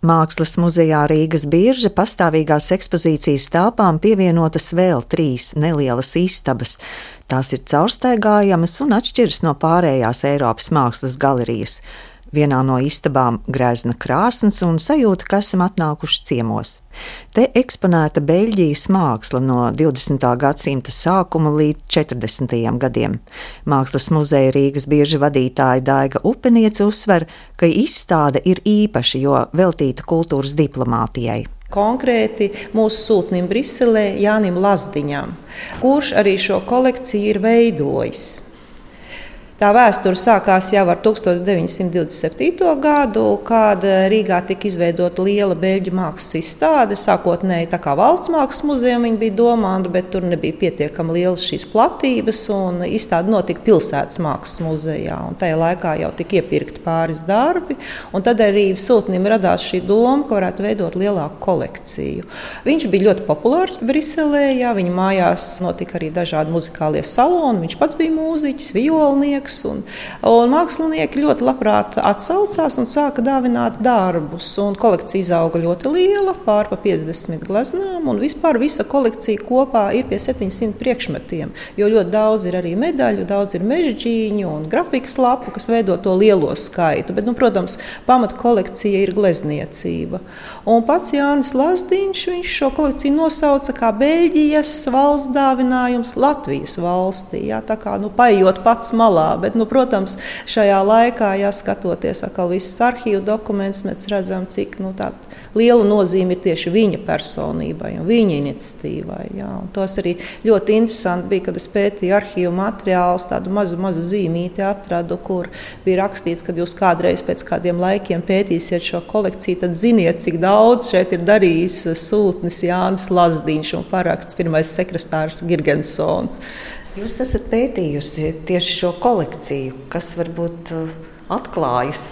Mākslas muzejā Rīgas birža pastāvīgās ekspozīcijas telpām pievienotas vēl trīs nelielas istabas. Tās ir caurstaigājamas un atšķiras no pārējās Eiropas mākslas galerijas. Vienā no istabām grezna krāsnes un sajūta, ka esam atnākuši ciemos. Te eksponēta Beļģijas māksla no 20. gadsimta sākuma līdz 40. gadiem. Mākslas muzeja Rīgas bieži vadītāja Daiga Upeniece uzsver, ka izstāde ir īpaša, jo veltīta kultūras diplomātijai konkrēti mūsu sūtnim Briselē Jānim Lazdiņam, kurš arī šo kolekciju ir veidojis. Tā vēsture sākās jau ar 1927. gadu, kad Rīgā tika izveidota liela beļģu mākslas izstāde. Sākotnēji tā kā valsts mākslas muzejam bija domāta, bet tur nebija pietiekami lielas šīs platības. Izstāde notika pilsētas mākslas muzejā. Tajā laikā jau tika iepirkti pāris darbi. Tad arī Sultnim radās šī doma, ka varētu veidot lielāku kolekciju. Viņš bija ļoti populārs Briselē. Jā, viņa mājās notika arī dažādi muzikālie saloni. Viņš pats bija mūziķis, violnieks laiks. Un, un mākslinieki ļoti labprāt atsaucās un sāka dāvināt darbus. Kolekcija izauga ļoti liela, pār pa 50 gleznām, un vispār visa kolekcija kopā ir pie 700 priekšmetiem. Jo ļoti daudz ir arī medaļu, daudz ir mežģīņu un grafikas lapu, kas veido to lielo skaitu. Bet, nu, protams, pamata kolekcija ir glezniecība. Un pats Jānis Lasdiņš šo kolekciju nosauca kā Beļģijas valsts dāvinājums Latvijas valstī. Jā, tā kā nu, paiet pats malā, Bet, nu, protams, šajā laikā, ja skatoties atkal visus arhīvu dokumentus, mēs redzam, cik nu, liela nozīme ir tieši viņa personībai un viņa iniciatīvai. Jā. Un tos arī ļoti interesanti bija, kad es pētīju arhīvu materiālus, tādu mazu, mazu zīmīti atradu, kur bija rakstīts, ka jūs kādreiz pēc kādiem laikiem pētīsiet šo kolekciju, tad ziniet, cik daudz šeit ir darījis sūtnis Jānis Lazdiņš un paraksts pirmais sekretārs Girgensons. Jūs esat pētījusi tieši šo kolekciju, kas varbūt uh, atklājas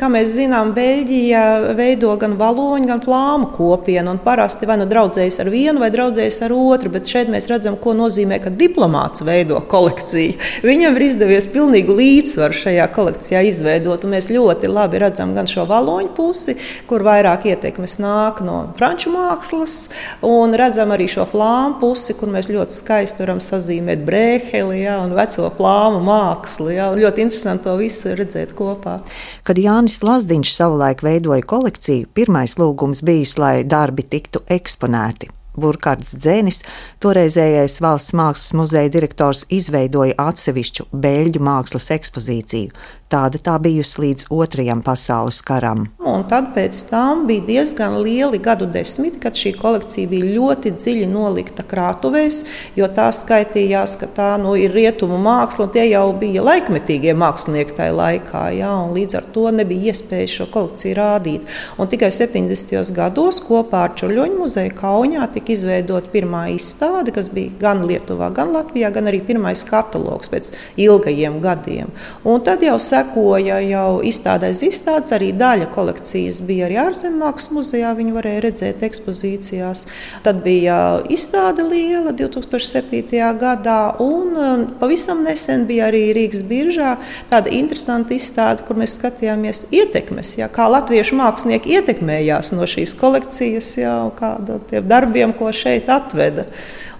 Kā mēs zinām, Beļģija veido gan valoņu, gan plāmu kopienu. Parasti vai nu draudzējas ar vienu, vai draudzējas ar otru. Bet šeit mēs redzam, ko nozīmē, ka diplomāts veido kolekciju. Viņam ir izdevies pilnīgi līdzsvaru šajā kolekcijā izveidot. Mēs ļoti labi redzam gan šo valoņu pusi, kur vairāk ietekmes nāk no franču mākslas, un redzam arī šo plānu pusi, kur mēs ļoti skaisti varam sazīmēt brēheli ja, un veco plānu mākslu. Ja. Ļoti interesanti to visu redzēt kopā. Kad Jānis Jānis Lazdiņš savulaik veidoja kolekciju, pirmais lūgums bijis, lai darbi tiktu eksponēti. Burkhards Dzēnis, toreizējais valsts mākslas muzeja direktors, izveidoja atsevišķu beļģu mākslas ekspozīciju. Tāda tā bijusi līdz Otrajam pasaules karam. Un tad pēc tam bija diezgan lieli gadu desmiti, kad šī kolekcija bija ļoti dziļi nolikta krātuvēs, jo tā skaitījās, ka tā nu, ir rietumu māksla, un tie jau bija laikmetīgie mākslinieki tajā laikā. Jā, līdz ar to nebija iespēja šo kolekciju rādīt. Un tikai 70. gados kopā ar Čurļoņu muzeju Kaunijā tika izveidota pirmā izstāde, kas bija gan Lietuvā, gan Latvijā, gan arī pirmais katalogs pēc ilgajiem gadiem. Un tad jau sekoja jau izstādēs izstādes, arī daļa kolekcijas bija arī ārzemmākslas muzejā, viņu varēja redzēt ekspozīcijās. Tad bija izstāde liela 2007. gadā, un pavisam nesen bija arī Rīgas biržā tāda interesanta izstāde, kur mēs skatījāmies ietekmes, ja, kā latviešu mākslinieki ietekmējās no šīs kolekcijas, ja, kādiem darbiem, ko šeit atveda.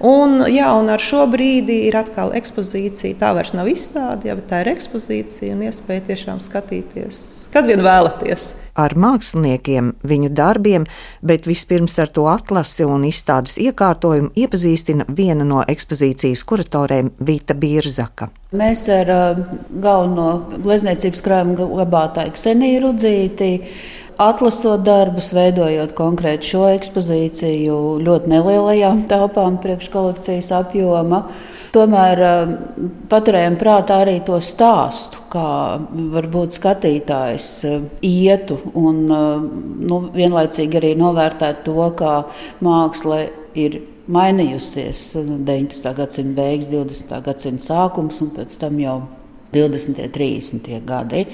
Un, jā, un ar šo brīdi ir atkal ekspozīcija. Tā vairs nav izstāde, ja, bet tā ir ekspozīcija un iespēja tiešām skatīties, kad vien vēlaties ar māksliniekiem, viņu darbiem, bet vispirms ar to atlasi un izstādes iekārtojumu iepazīstina viena no ekspozīcijas kuratoriem Vita Birzaka. Mēs ar uh, galveno glezniecības krājuma glabātāju Kseniju Rudzīti atlasot darbus, veidojot konkrēti šo ekspozīciju ļoti nelielajām telpām priekškolekcijas apjoma. Tomēr eh, paturējam prātā arī to stāstu, kā varbūt skatītājs eh, ietu un eh, nu, vienlaicīgi arī novērtēt to, kā māksla ir mainījusies 19. gadsimta beigas, 20. gadsimta sākums un pēc tam jau 20. un 30. gadi.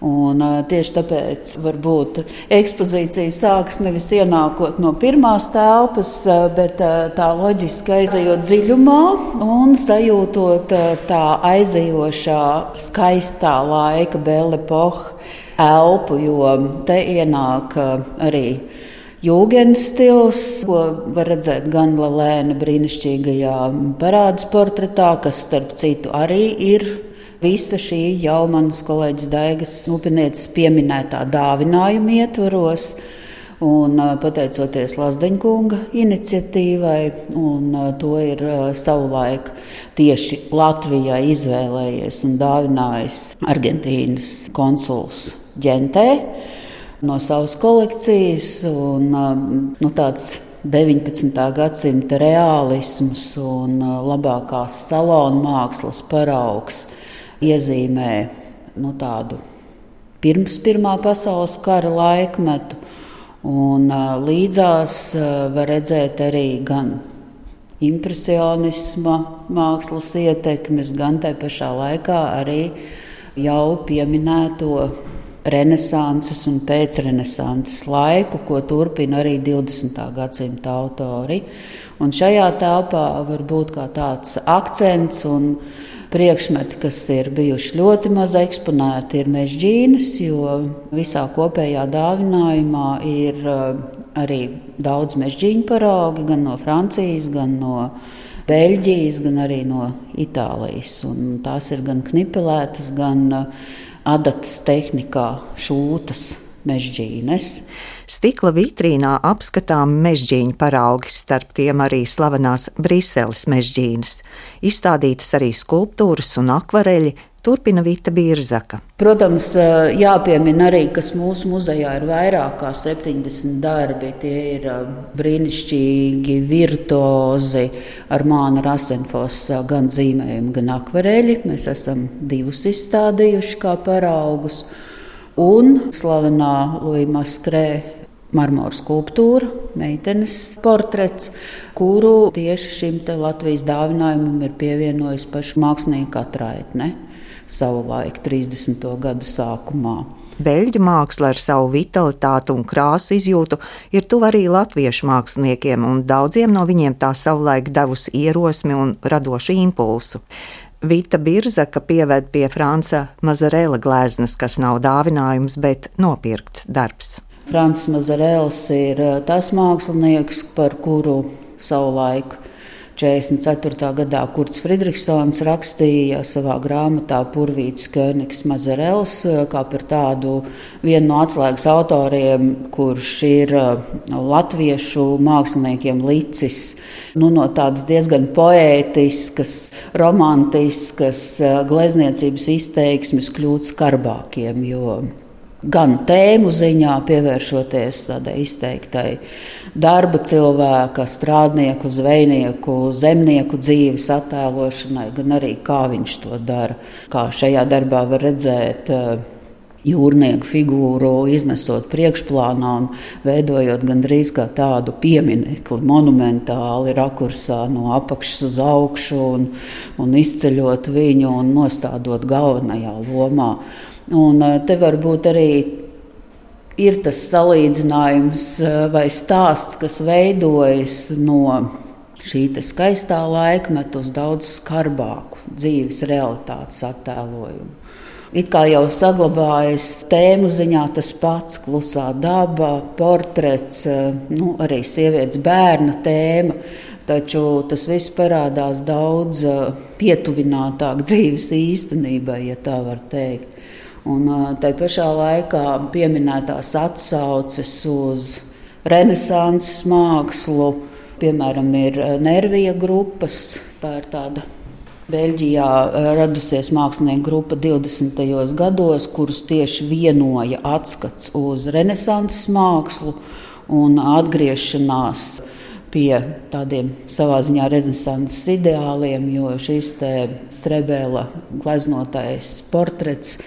Un, tieši tāpēc varbūt ekspozīcija sākas nevis ienākot no pirmās telpas, bet tā loģiski aizejot dziļumā un sajūtot tā aizejošā, skaistā laika belle epoha elpu, jo te ienāk arī jūgens stils, ko var redzēt gan Lēna brīnišķīgajā parādas portretā, kas starp citu arī ir. Visa šī jau manas kolēģis Daigas Upinieces pieminētā dāvinājuma ietvaros. Un, pateicoties Lazdeņkunga iniciatīvai, un to ir savulaik tieši Latvijā izvēlējies un dāvinājis Argentīnas konsuls ģentē no savas kolekcijas. Un, nu, tāds 19. gadsimta realisms un labākās salonu mākslas paraugs iezīmē nu, tādu pirms Pirmā pasaules kara laikmetu. Un, līdzās var redzēt arī gan impresionisma mākslas ietekmes, gan tā pašā laikā arī jau pieminēto renesanses un pēcrenesanses laiku, ko turpina arī 20. gadsimta autori. Un šajā telpā var būt kā tāds akcents un priekšmeti, kas ir bijuši ļoti maz eksponēti, ir mežģīnas, jo visā kopējā dāvinājumā ir eh, arī daudz mežģīņu paraugi, gan no Francijas, gan no Beļģijas, gan arī no Itālijas. Un tās ir gan knipelētas, gan eh, adatas tehnikā šūtas mežģīnes. Stikla vitrīnā apskatām mežģīņu paraugi, starp tiem arī slavenās Briseles mežģīnes. Izstādītas arī skulptūras un akvareļi, Turpina Vita Birzaka. Protams, jāpiemina arī, kas mūsu muzejā ir vairāk kā 70 darbi. Tie ir brīnišķīgi virtuozi ar Māna Rasenfosa gan zīmējumu, gan akvareļi. Mēs esam divus izstādījuši kā paraugus un slavenā Luija Maskrē marmora skulptūra, meitenes portrets, kuru tieši šim Latvijas dāvinājumam ir pievienojis paša mākslinieka atraitne savulaik, 30. gadu sākumā. Beļģu māksla ar savu vitalitāti un krāsu izjūtu ir tuva arī latviešu māksliniekiem, un daudziem no viņiem tā savulaik devusi ierosmi un radošu impulsu. Vita Birzaka pieved pie Franca Mazarela gleznas, kas nav dāvinājums, bet nopirkts darbs. Frants Mazarels ir eh, tas mākslinieks, par kuru savulaik 44. gadā Kurts Friedrichsons rakstīja savā grāmatā Purvīts Königs Mazarels kā par tādu vienu no atslēgas autoriem, kurš ir latviešu māksliniekiem licis nu, no tādas diezgan poētiskas, romantiskas glezniecības izteiksmes kļūt skarbākiem. Jo gan tēmu ziņā, pievēršoties tādai izteiktai darba cilvēka, strādnieku, zvejnieku, zemnieku dzīves attēlošanai, gan arī kā viņš to dara. Kā šajā darbā var redzēt. Eh, jūrnieku figūru iznesot priekšplānā un veidojot gandrīz kā tādu pieminiektu, monumentāli rakursā no apakšas uz augšu un, un izceļot viņu un nostādot galvenajā lomā. Un eh, te varbūt arī ir tas salīdzinājums eh, vai stāsts, kas veidojas no šī skaistā laikmeta uz daudz skarbāku dzīves realitātes attēlojumu. It kā jau saglabājas tēmu ziņā tas pats, klusā daba, portrets, eh, nu, arī sievietes bērna tēma. Taču tas viss parādās daudz pietuvinātāk dzīves īstenībai, ja tā var teikt. Un tā pašā laikā pieminētās atsauces uz renesanses mākslu, piemēram, ir Nervija grupas, tā ir tāda Beļģijā radusies mākslinieku grupa 20. gados, kurus tieši vienoja atskats uz renesanses mākslu un atgriešanās pie tādiem savā ziņā renesanses ideāliem, jo šis strebēla gleznotais portrets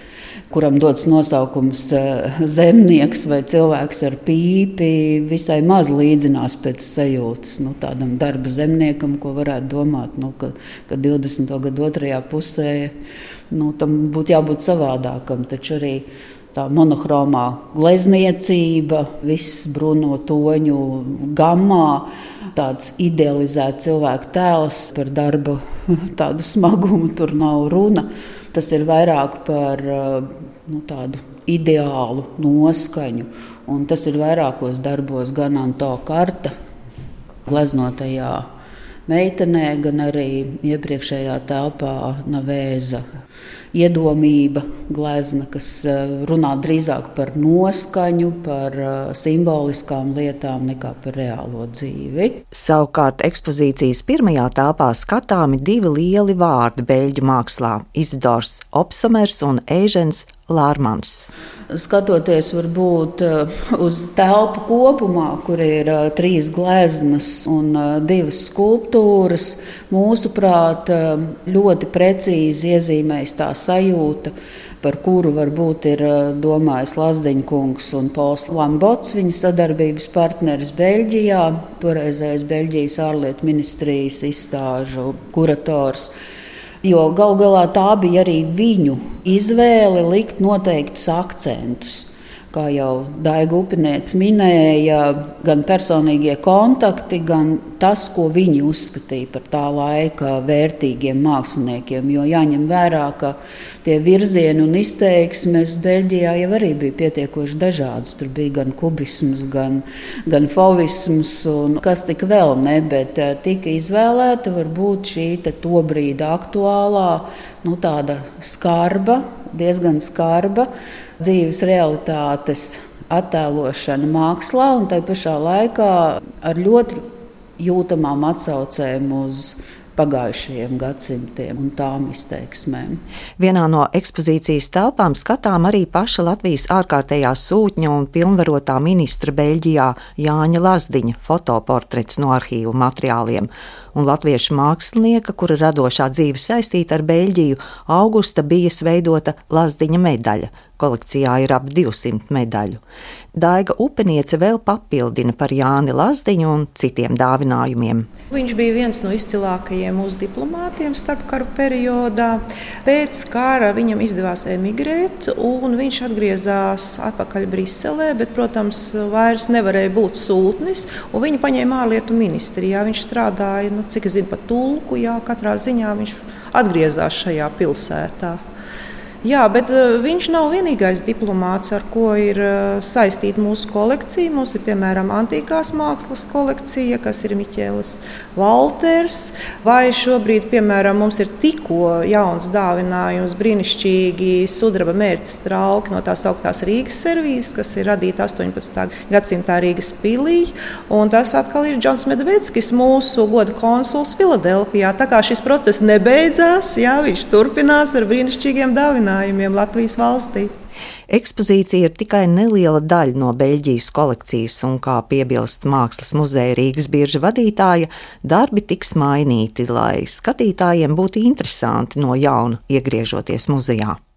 kuram dots nosaukums eh, zemnieks vai cilvēks ar pīpi, visai maz līdzinās pēc sajūtas nu, tādam darba zemniekam, ko varētu domāt, nu, ka, ka 20. gadu otrajā pusē nu, tam būtu jābūt savādākam. Taču arī tā monochromā glezniecība, viss brūno toņu gammā, tāds idealizēts cilvēku tēls par darbu, tādu smagumu tur nav runa. Tas ir vairāk par nu, tādu ideālu noskaņu, un tas ir vairākos darbos, gan Anto Karta, gleznotajā meitenē, gan arī iepriekšējā telpā Navēza iedomība, glezna, kas eh, runā drīzāk par noskaņu, par eh, simboliskām lietām nekā par reālo dzīvi. Savukārt ekspozīcijas pirmajā telpā skatāmi divi lieli vārdi beļģu mākslā - Izidors Opsomers un Eižens Lārmans. Skatoties varbūt eh, uz telpu kopumā, kur ir trīs gleznas un divas skulptūras, mūsuprāt, ļoti precīzi iezīmējas tā sajūta, par kuru varbūt ir domājis Lazdiņkungs un Pols Lambots, viņa sadarbības partneris Beļģijā, toreizējais Beļģijas ārlietu ministrijas izstāžu kurators. Jo gal galā tā bija arī viņu izvēle likt noteiktus akcentus kā jau Daiga Upinēts minēja, gan personīgie kontakti, gan tas, ko viņi uzskatīja par tā laika vērtīgiem māksliniekiem. Jo jāņem vērā, ka tie virzieni un izteiksmes Beļģijā jau arī bija pietiekoši dažādas. Tur bija gan kubisms, gan, gan fovisms, un kas tik vēl ne, bet eh, tika izvēlēta varbūt šī to brīdi aktuālā, nu, tāda skarba, diezgan skarba dzīves realitātes attēlošana mākslā un tai pašā laikā ar ļoti jūtamām atsaucēm uz pagājušajiem gadsimtiem un tām izteiksmēm. Vienā no ekspozīcijas telpām skatām arī paša Latvijas ārkārtējā sūtņa un pilnvarotā ministra Beļģijā Jāņa Lazdiņa fotoportrets no arhīvu materiāliem un latviešu mākslinieka, kura radošā dzīve saistīta ar Beļģiju, augusta bija veidota Lazdiņa medaļa. Kolekcijā ir ap 200 medaļu. Daiga upeniece vēl papildina par Jāni Lazdiņu un citiem dāvinājumiem. Viņš bija viens no izcilākajiem mūsu diplomātiem starpkara periodā. Pēc kara viņam izdevās emigrēt, un viņš atgriezās atpakaļ Briselē, bet, protams, vairs nevarēja būt sūtnis. Viņu paņēma ārlietu ministrijā. Viņš strādāja nu, cik es zinu, pat tulku. Jā, katrā ziņā viņš atgriezās šajā pilsētā. Jā, bet uh, viņš nav vienīgais diplomāts, ar ko ir uh, saistīta mūsu kolekcija. Mums ir piemēram antīkās mākslas kolekcija, kas ir Miķēlis Walters. Vai šobrīd, piemēram, mums ir tikko jauns dāvinājums, brīnišķīgi sudraba mērķa trauki no tās augtās Rīgas servīzes, kas ir radīta 18. gadsimtā Rīgas pilī. Un tas atkal ir Džons Medvedskis, mūsu goda konsuls Filadelfijā. Tā kā šis process nebeidzās, jā, viņš turpinās ar brīnišķīgiem dāvinājumiem risinājumiem Latvijas valstī. Ekspozīcija ir tikai neliela daļa no Beļģijas kolekcijas, un, kā piebilst Mākslas muzeja Rīgas bieža vadītāja, darbi tiks mainīti, lai skatītājiem būtu interesanti no jauna iegriežoties muzejā.